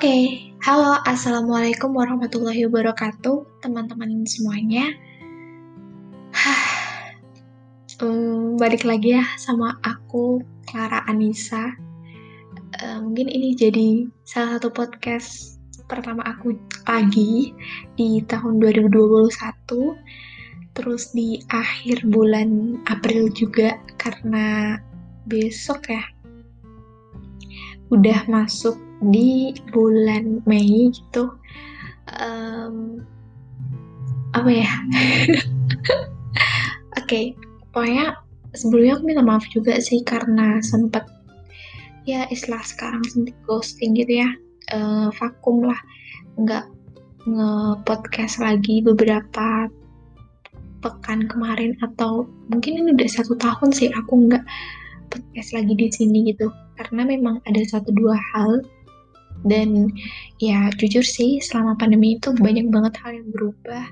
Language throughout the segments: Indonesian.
Oke, halo, assalamualaikum warahmatullahi wabarakatuh, teman-teman semuanya. um, balik lagi ya sama aku, Clara Anissa. Uh, mungkin ini jadi salah satu podcast pertama aku lagi di tahun 2021. Terus di akhir bulan April juga karena besok ya udah masuk di bulan Mei gitu. Um, apa ya? Oke okay, pokoknya sebelumnya aku minta maaf juga sih karena sempet ya istilah sekarang sempet ghosting gitu ya. Uh, vakum lah. Nggak nge-podcast lagi beberapa pekan kemarin atau mungkin ini udah satu tahun sih aku nggak podcast lagi di sini gitu. Karena memang ada satu dua hal dan ya jujur sih selama pandemi itu banyak banget hal yang berubah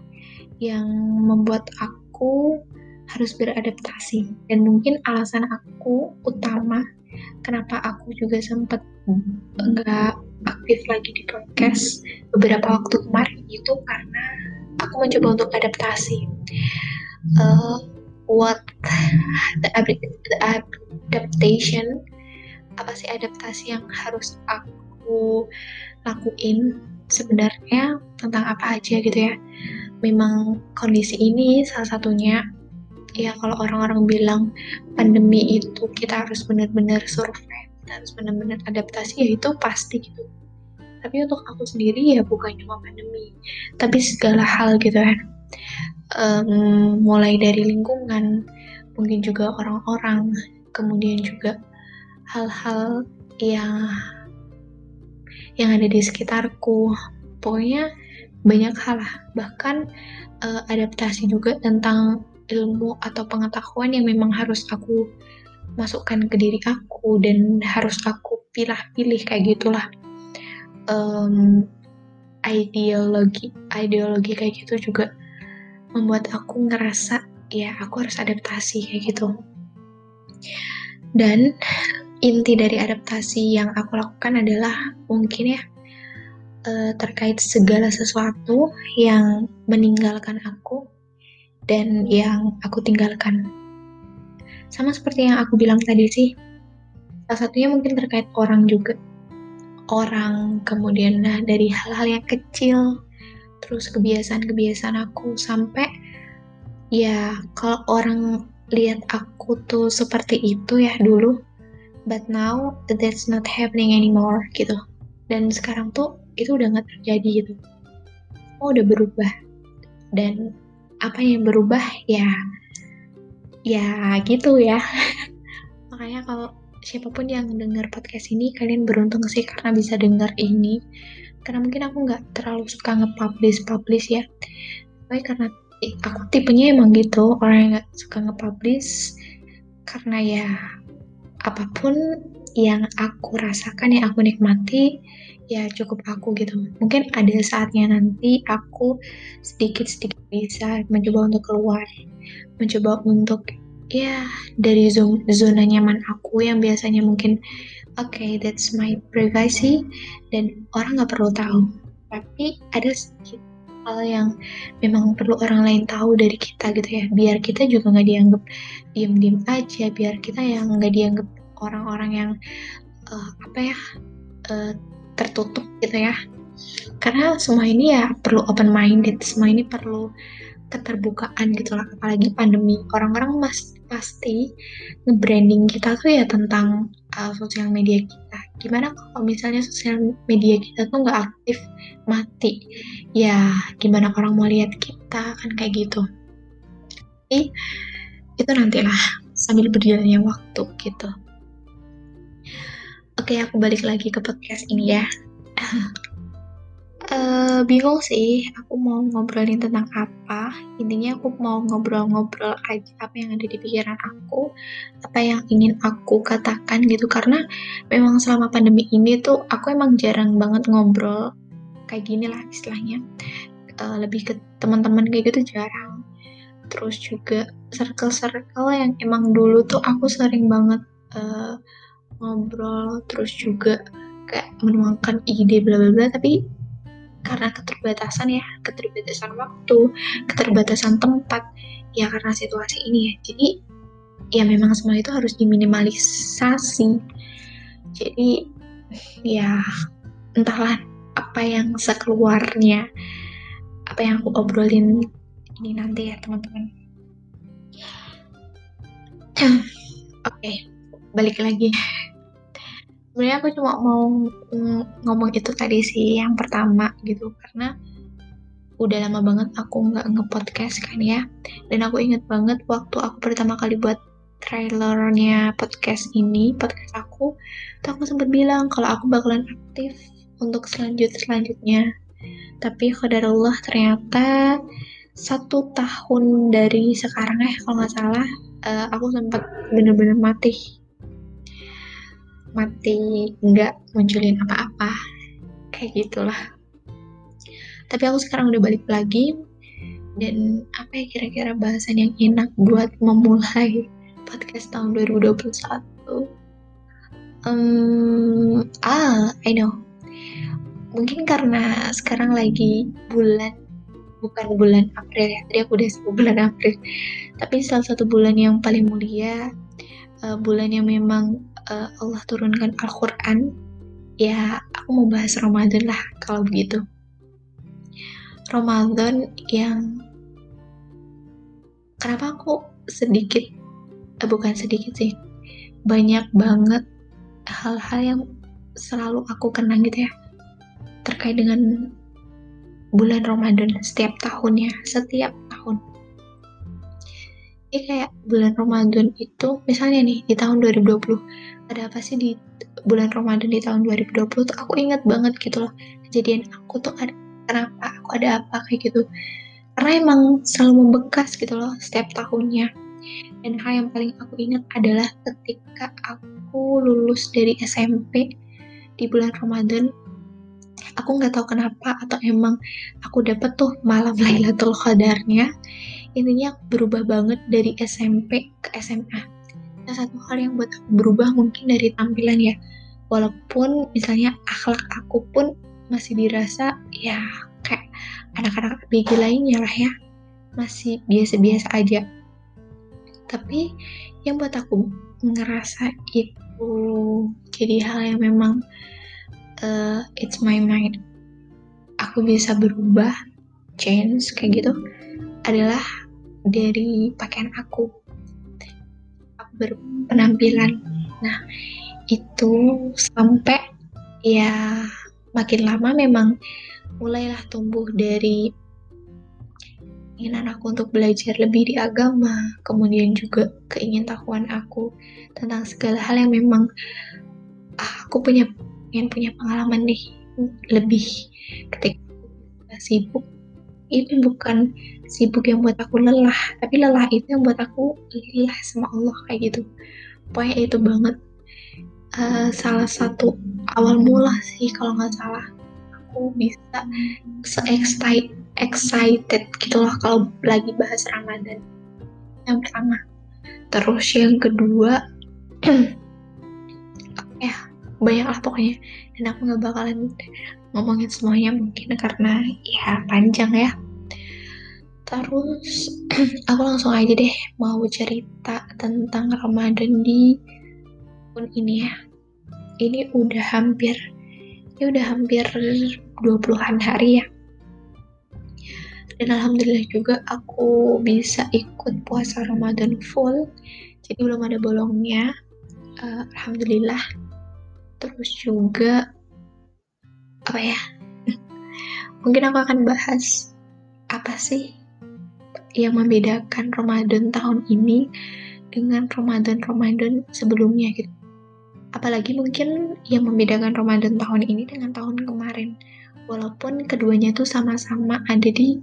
yang membuat aku harus beradaptasi. Dan mungkin alasan aku utama kenapa aku juga sempat nggak aktif lagi di podcast beberapa waktu kemarin itu karena aku mencoba untuk adaptasi. Uh, what the, the adaptation apa sih adaptasi yang harus aku aku lakuin sebenarnya tentang apa aja gitu ya. Memang kondisi ini salah satunya ya kalau orang-orang bilang pandemi itu kita harus benar-benar survive, kita harus benar-benar adaptasi ya itu pasti gitu. Tapi untuk aku sendiri ya bukan cuma pandemi, tapi segala hal gitu kan. Um, mulai dari lingkungan, mungkin juga orang-orang, kemudian juga hal-hal yang yang ada di sekitarku. Pokoknya banyak hal lah. Bahkan uh, adaptasi juga tentang ilmu atau pengetahuan yang memang harus aku masukkan ke diri aku dan harus aku pilih-pilih kayak gitulah. Um, ideologi ideologi kayak gitu juga membuat aku ngerasa ya aku harus adaptasi kayak gitu dan inti dari adaptasi yang aku lakukan adalah mungkin ya uh, terkait segala sesuatu yang meninggalkan aku dan yang aku tinggalkan. Sama seperti yang aku bilang tadi sih, salah satunya mungkin terkait orang juga. Orang, kemudian nah dari hal-hal yang kecil, terus kebiasaan-kebiasaan aku sampai ya kalau orang lihat aku tuh seperti itu ya dulu but now that's not happening anymore gitu. Dan sekarang tuh itu udah nggak terjadi gitu. Oh udah berubah. Dan apa yang berubah ya ya gitu ya. Makanya kalau siapa pun yang dengar podcast ini kalian beruntung sih karena bisa dengar ini. Karena mungkin aku nggak terlalu suka nge-publish publish ya. Tapi karena aku tipenya emang gitu orang yang nggak suka nge-publish karena ya apa pun yang aku rasakan, yang aku nikmati, ya cukup aku gitu. Mungkin ada saatnya nanti aku sedikit-sedikit bisa mencoba untuk keluar, mencoba untuk ya dari zona, zona nyaman aku yang biasanya mungkin oke okay, that's my privacy dan orang nggak perlu tahu. Tapi ada sedikit hal yang memang perlu orang lain tahu dari kita gitu ya. Biar kita juga nggak dianggap diem-diem aja biar kita yang nggak dianggap orang-orang yang uh, apa ya uh, tertutup gitu ya. Karena semua ini ya perlu open minded semua ini perlu keterbukaan gitu lah. Apalagi pandemi orang-orang mas pasti nge-branding kita tuh ya tentang uh, sosial media kita gimana kalau misalnya sosial media kita tuh nggak aktif mati? Ya gimana orang mau lihat kita kan kayak gitu. Jadi itu nantilah sambil berjalannya waktu gitu. Oke aku balik lagi ke podcast ini ya uh, bingung sih aku mau ngobrolin tentang apa. Intinya aku mau ngobrol-ngobrol aja apa yang ada di pikiran aku apa yang ingin aku katakan gitu. Karena memang selama pandemi ini tuh aku emang jarang banget ngobrol kayak gini lah istilahnya. Uh, lebih ke teman-teman kayak gitu jarang. Terus juga circle-circle yang emang dulu tuh aku sering banget uh, ngobrol. Terus juga kayak menuangkan ide bla bla bla tapi karena keterbatasan ya keterbatasan waktu keterbatasan tempat ya karena situasi ini ya. Jadi ya memang semua itu harus diminimalisasi. Jadi ya entahlah apa yang sekeluarnya apa yang aku obrolin ini nanti ya teman-teman. Oke okay, balik lagi sebenarnya aku cuma mau ngomong itu tadi sih yang pertama gitu. Karena udah lama banget aku nggak nge-podcast kan ya. Dan aku inget banget waktu aku pertama kali buat trailernya podcast ini podcast aku tuh aku sempat bilang kalau aku bakalan aktif untuk selanjut selanjutnya tapi Allah ternyata satu tahun dari sekarang ya kalau nggak salah uh, aku sempat bener-bener mati mati nggak munculin apa-apa. Kayak gitulah. Tapi aku sekarang udah balik lagi dan apa ya kira-kira bahasan yang enak buat memulai podcast tahun 2021 um, ah I know. Mungkin karena sekarang lagi bulan bukan bulan April ya. Tadi aku udah sebut bulan April. Tapi salah satu bulan yang paling mulia uh, bulan yang memang uh, Allah turunkan Al-Quran ya aku mau bahas Ramadan lah kalau begitu. Ramadan yang kenapa aku sedikit eh, bukan sedikit sih banyak banget hal-hal yang selalu aku kenang gitu ya terkait dengan bulan Ramadan setiap tahunnya setiap ini kayak bulan Ramadan itu misalnya nih di tahun 2020 ada apa sih di bulan Ramadan di tahun 2020 tuh aku inget banget gitu loh kejadian aku tuh ada kenapa aku ada apa kayak gitu. Karena emang selalu membekas gitu loh setiap tahunnya. Dan hal yang paling aku ingat adalah ketika aku lulus dari SMP di bulan Ramadan aku nggak tahu kenapa atau emang aku dapet tuh malam Lailatul Qadarnya intinya berubah banget dari SMP ke SMA salah satu hal yang buat aku berubah mungkin dari tampilan ya. Walaupun misalnya akhlak aku pun masih dirasa ya kayak anak-anak ABG lainnya lah ya. Masih biasa-biasa aja. Tapi yang buat aku ngerasa itu jadi hal yang memang uh, it's my mind. Aku bisa berubah change kayak gitu adalah dari pakaian aku. Berpenampilan. Nah, itu sampai ya makin lama memang mulailah tumbuh dari keinginan aku untuk belajar lebih di agama, kemudian juga keingintahuan aku tentang segala hal yang memang ah, aku punya ingin punya pengalaman nih lebih ketika sibuk itu bukan sibuk yang buat aku lelah tapi lelah itu yang buat aku lelah sama Allah kayak gitu. Pokoknya itu banget. Uh, salah satu awal mula sih kalau nggak salah. Aku bisa se excited excited gitu loh kalau lagi bahas Ramadan yang pertama. Terus yang kedua ya banyak lah pokoknya. Dan aku nggak bakalan ngomongin semuanya mungkin karena ya panjang ya. Terus aku langsung aja deh mau cerita tentang Ramadan di tahun ini ya. Ini udah hampir ya udah hampir 20-an hari ya. Dan alhamdulillah juga aku bisa ikut puasa Ramadan full jadi belum ada bolongnya. Uh, alhamdulillah. Terus juga apa ya mungkin aku akan bahas apa sih yang membedakan Ramadan tahun ini dengan Ramadan-Ramadan sebelumnya gitu. Apalagi mungkin yang membedakan Ramadan tahun ini dengan tahun kemarin. Walaupun keduanya tuh sama-sama ada di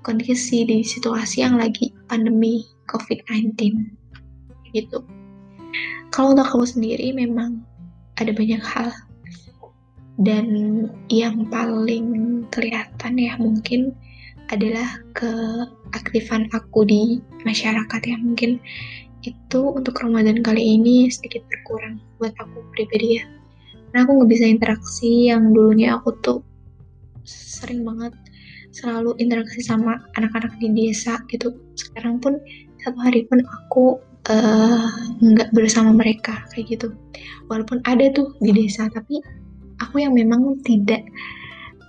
kondisi di situasi yang lagi pandemi COVID-19 gitu. Kalau untuk kamu sendiri memang ada banyak hal dan yang paling kelihatan ya mungkin adalah keaktifan aku di masyarakat ya. Mungkin itu untuk Ramadan kali ini sedikit berkurang buat aku pribadi ya. Karena aku nggak bisa interaksi yang dulunya aku tuh sering banget selalu interaksi sama anak-anak di desa gitu. Sekarang pun satu hari pun aku eh, nggak uh, bersama mereka kayak gitu. Walaupun ada tuh di desa tapi aku yang memang tidak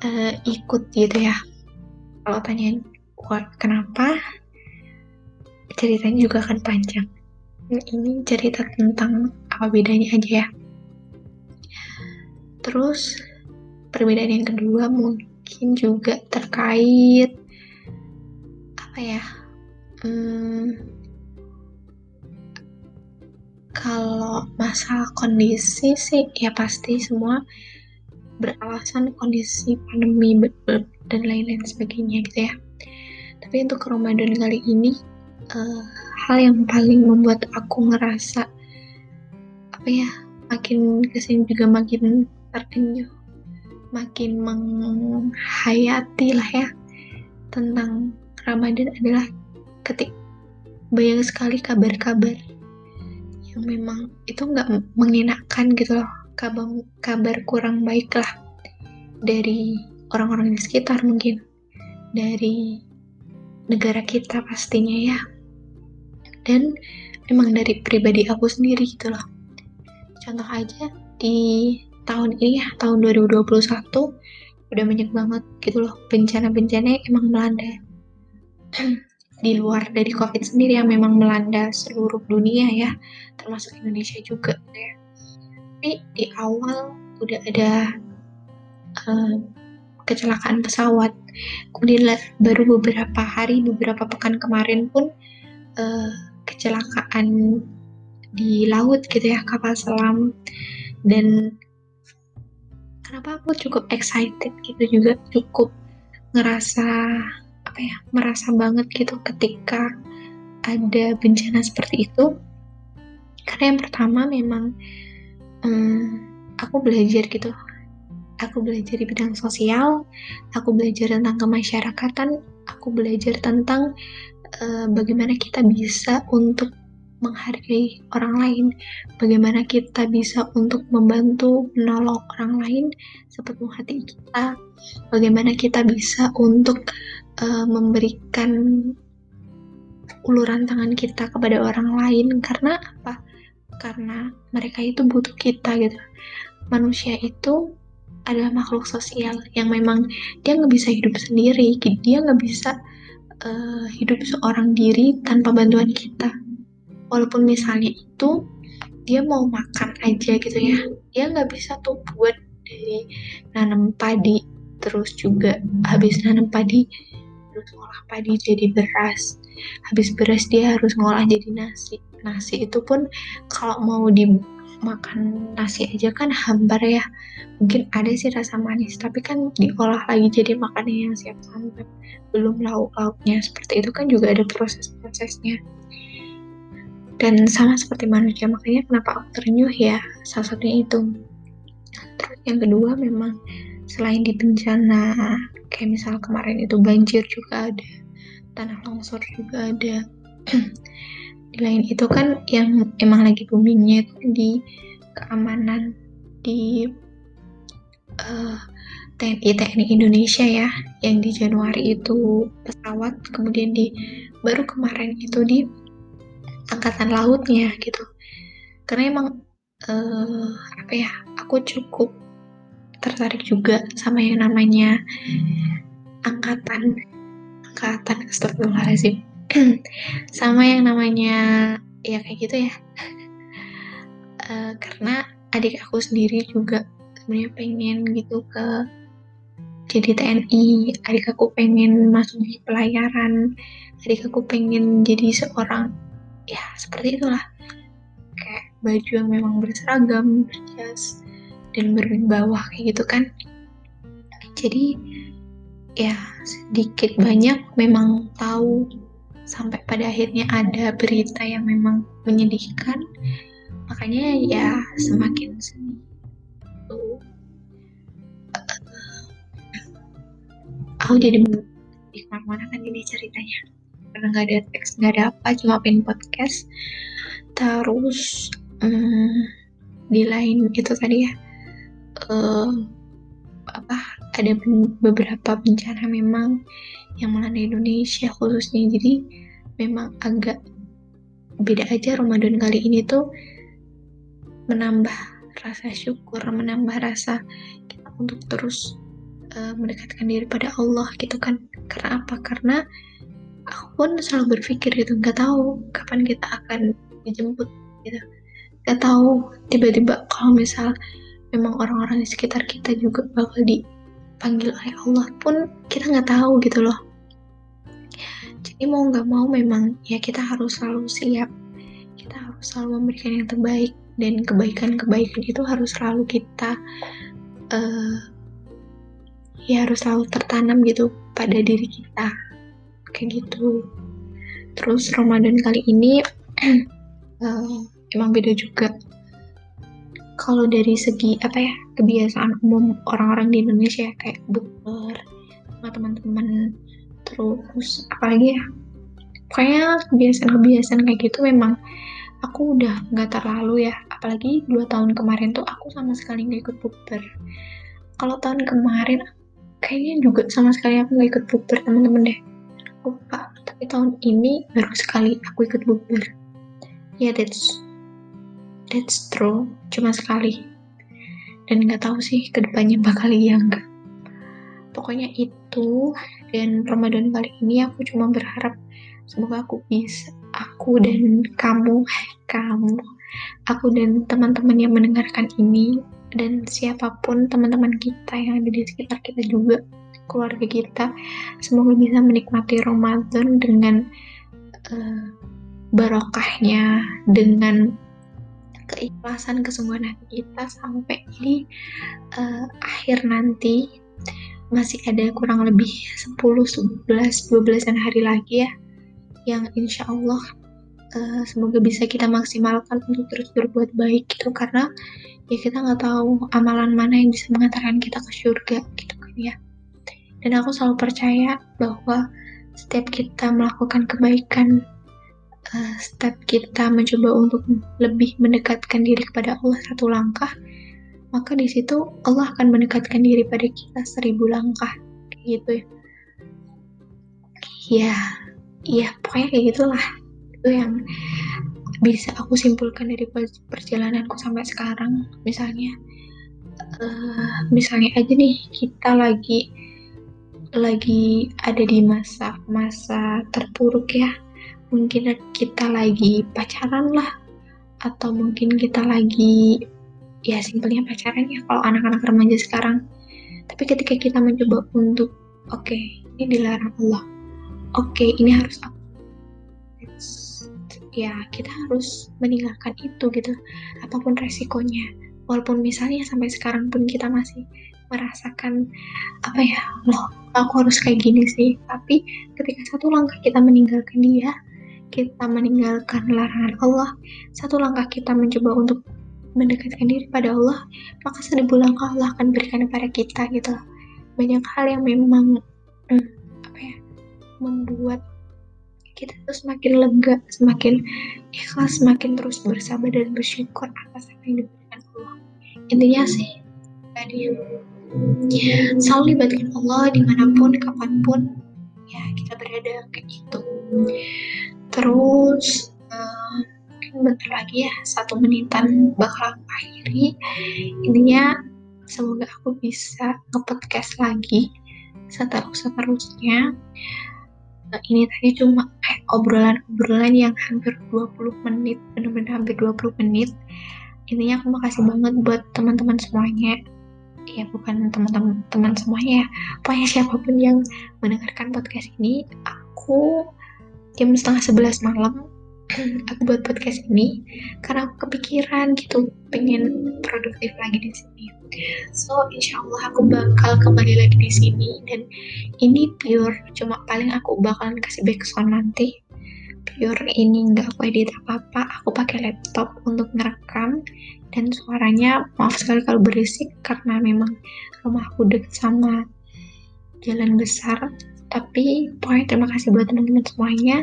uh, ikut gitu ya. Kalau tanyain kenapa? Ceritanya juga akan panjang. Ini cerita tentang apa bedanya aja ya. Terus perbedaan yang kedua mungkin mungkin juga terkait apa ya hmm, kalau masalah kondisi sih ya pasti semua beralasan kondisi pandemi dan lain-lain sebagainya gitu ya. Tapi untuk Ramadan kali ini uh, hal yang paling membuat aku ngerasa apa ya makin ke sini juga makin tertinju makin menghayati lah ya tentang Ramadan adalah ketik banyak sekali kabar-kabar yang memang itu nggak mengenakan gitu loh kabar kabar kurang baik lah dari orang-orang di sekitar mungkin. Dari negara kita pastinya ya. Dan memang dari pribadi aku sendiri gitu loh. Contoh aja di tahun ini ya tahun 2021 udah banyak banget gitu loh bencana-bencana emang melanda. Di luar dari covid sendiri yang memang melanda seluruh dunia ya termasuk Indonesia juga gitu ya tapi di awal udah ada uh, kecelakaan pesawat. Kemudian baru beberapa hari beberapa pekan kemarin pun uh, kecelakaan di laut gitu ya kapal selam. Dan kenapa aku cukup excited gitu juga cukup ngerasa apa ya merasa banget gitu ketika ada bencana seperti itu. Karena yang pertama memang um, aku belajar gitu aku belajar di bidang sosial aku belajar tentang kemasyarakatan aku belajar tentang uh, bagaimana kita bisa untuk menghargai orang lain, bagaimana kita bisa untuk membantu menolong orang lain sepenuh hati kita, bagaimana kita bisa untuk uh, memberikan uluran tangan kita kepada orang lain karena apa? Karena mereka itu butuh kita gitu. Manusia itu adalah makhluk sosial yang memang dia nggak bisa hidup sendiri, dia nggak bisa uh, hidup seorang diri tanpa bantuan kita. Walaupun misalnya itu dia mau makan aja gitu ya. Dia nggak bisa tuh buat dari nanam padi terus juga habis nanam padi terus ngolah padi jadi beras. Habis beras dia harus ngolah jadi nasi nasi itu pun kalau mau dimakan nasi aja kan hambar ya. Mungkin ada sih rasa manis tapi kan diolah lagi jadi makanan yang siap santap belum lauk lauknya seperti itu kan juga ada proses prosesnya dan sama seperti manusia makanya kenapa aku terenyuh ya salah satunya itu. Terus yang kedua memang selain di bencana kayak misal kemarin itu banjir juga ada tanah longsor juga ada di lain itu kan yang emang lagi boomingnya itu di keamanan di uh, TNI TNI Indonesia ya yang di Januari itu pesawat kemudian di baru kemarin itu di angkatan lautnya gitu. Karena emang uh, apa ya aku cukup tertarik juga sama yang namanya angkatan angkatan astagfirullahaladzim sama yang namanya ya kayak gitu ya. Uh, karena adik aku sendiri juga sebenarnya pengen gitu ke jadi TNI adik aku pengen masuk di pelayaran. Adik aku pengen jadi seorang ya seperti itulah. Kayak baju yang memang berseragam berjas dan berbawah kayak gitu kan. Jadi ya sedikit banyak memang tahu sampai pada akhirnya ada berita yang memang menyedihkan. Makanya ya semakin sedih. Aku jadi di ke mana-mana kan ini ceritanya. Karena nggak ada teks nggak ada apa cuma pin podcast. Terus hmm, di lain itu tadi ya uh, apa ada beberapa bencana memang yang melanda Indonesia khususnya. Jadi memang agak beda aja Ramadan kali ini tuh menambah rasa syukur menambah rasa kita untuk terus uh, mendekatkan diri pada Allah gitu kan. Karena apa? Karena aku pun selalu berpikir gitu nggak tahu kapan kita akan dijemput gitu. Nggak tahu tiba-tiba kalau misal memang orang-orang di sekitar kita juga bakal dipanggil oleh Allah pun kita nggak tahu gitu loh jadi mau nggak mau memang ya kita harus selalu siap. Kita harus selalu memberikan yang terbaik dan kebaikan-kebaikan itu harus selalu kita uh, ya harus selalu tertanam gitu pada diri kita. Kayak gitu. Terus Ramadan kali ini uh, emang beda juga. Kalau dari segi apa ya kebiasaan umum orang-orang di Indonesia kayak bukber sama teman-teman terus apalagi ya pokoknya kebiasaan-kebiasaan kayak gitu memang aku udah nggak terlalu ya apalagi dua tahun kemarin tuh aku sama sekali nggak ikut bukber kalau tahun kemarin kayaknya juga sama sekali aku nggak ikut bukber teman-teman deh. Lupa tapi tahun ini baru sekali aku ikut bukber ya yeah, that's that's true cuma sekali. Dan nggak tahu sih ke depannya bakal iya enggak pokoknya itu dan Ramadan kali ini aku cuma berharap semoga aku bisa aku dan kamu kamu aku dan teman-teman yang mendengarkan ini dan siapa pun teman-teman kita yang ada di sekitar kita juga keluarga kita semoga bisa menikmati Ramadan dengan uh, barokahnya dengan keikhlasan kesungguhan hati kita sampai di uh, akhir nanti masih ada kurang lebih 10, 11, 12 hari lagi ya yang insya Allah uh, semoga bisa kita maksimalkan untuk terus berbuat baik gitu. Karena ya kita nggak tahu amalan mana yang bisa mengantarkan kita ke surga gitu kan ya. Dan aku selalu percaya bahwa setiap kita melakukan kebaikan uh, step kita mencoba untuk lebih mendekatkan diri kepada Allah satu langkah maka di situ Allah akan mendekatkan diri pada kita seribu langkah kayak gitu ya. Ya ya pokoknya kayak gitulah. Itu yang bisa aku simpulkan dari perjalananku sampai sekarang. Misalnya uh, misalnya aja nih kita lagi lagi ada di masa masa terpuruk ya. Mungkin kita lagi pacaran lah atau mungkin kita lagi ya simpelnya pacaran ya kalau anak-anak remaja sekarang. Tapi ketika kita mencoba untuk oke okay, ini dilarang Allah. Oke okay, ini harus aku. Ya kita harus meninggalkan itu gitu. Apa pun resikonya. Walaupun misalnya sampai sekarang pun kita masih merasakan apa ya loh aku harus kayak gini sih. Tapi ketika satu langkah kita meninggalkan dia kita meninggalkan larangan Allah satu langkah kita mencoba untuk mendekatkan diri pada Allah, maka seribu langkah Allah akan berikan kepada kita gitu. Banyak hal yang memang hmm, apa ya membuat kita tuh semakin lega, semakin ikhlas, semakin terus bersabar dan bersyukur atas apa yang diberikan Allah. Intinya sih tadi selalu libatkan Allah di mana pun, kapan pun ya kita berada kayak gitu. Terus uh, bentar lagi ya satu menitan bakal akhiri intinya semoga aku bisa nge-podcast lagi seterus seterusnya nah, ini tadi cuma kayak obrolan-obrolan yang hampir 20 menit bener-bener hampir 20 menit. Intinya aku makasih banget buat teman-teman semuanya. Ya bukan teman-teman teman semuanya ya. Pokoknya siapa pun yang mendengarkan podcast ini aku jam setengah sebelas malam aku buat podcast ini karena aku kepikiran gitu pengen produktif lagi di sini. So insya Allah aku bakal kembali lagi di sini dan ini pure cuma paling aku bakalan kasih background nanti. Pure ini nggak aku edit apa-apa, aku pakai laptop untuk ngerekam dan suaranya maaf sekali kalau berisik karena memang rumah aku deket sama jalan besar. Tapi pokoknya terima kasih buat teman-teman semuanya.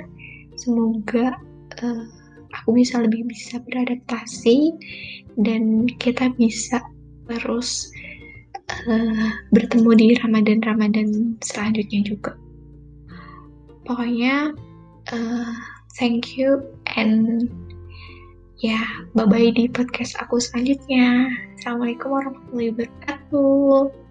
Semoga uh, aku bisa lebih bisa beradaptasi dan kita bisa terus uh, bertemu di Ramadan-Ramadan selanjutnya juga. Pokoknya uh, thank you and ya bye bye di podcast aku selanjutnya. Assalamualaikum warahmatullahi wabarakatuh.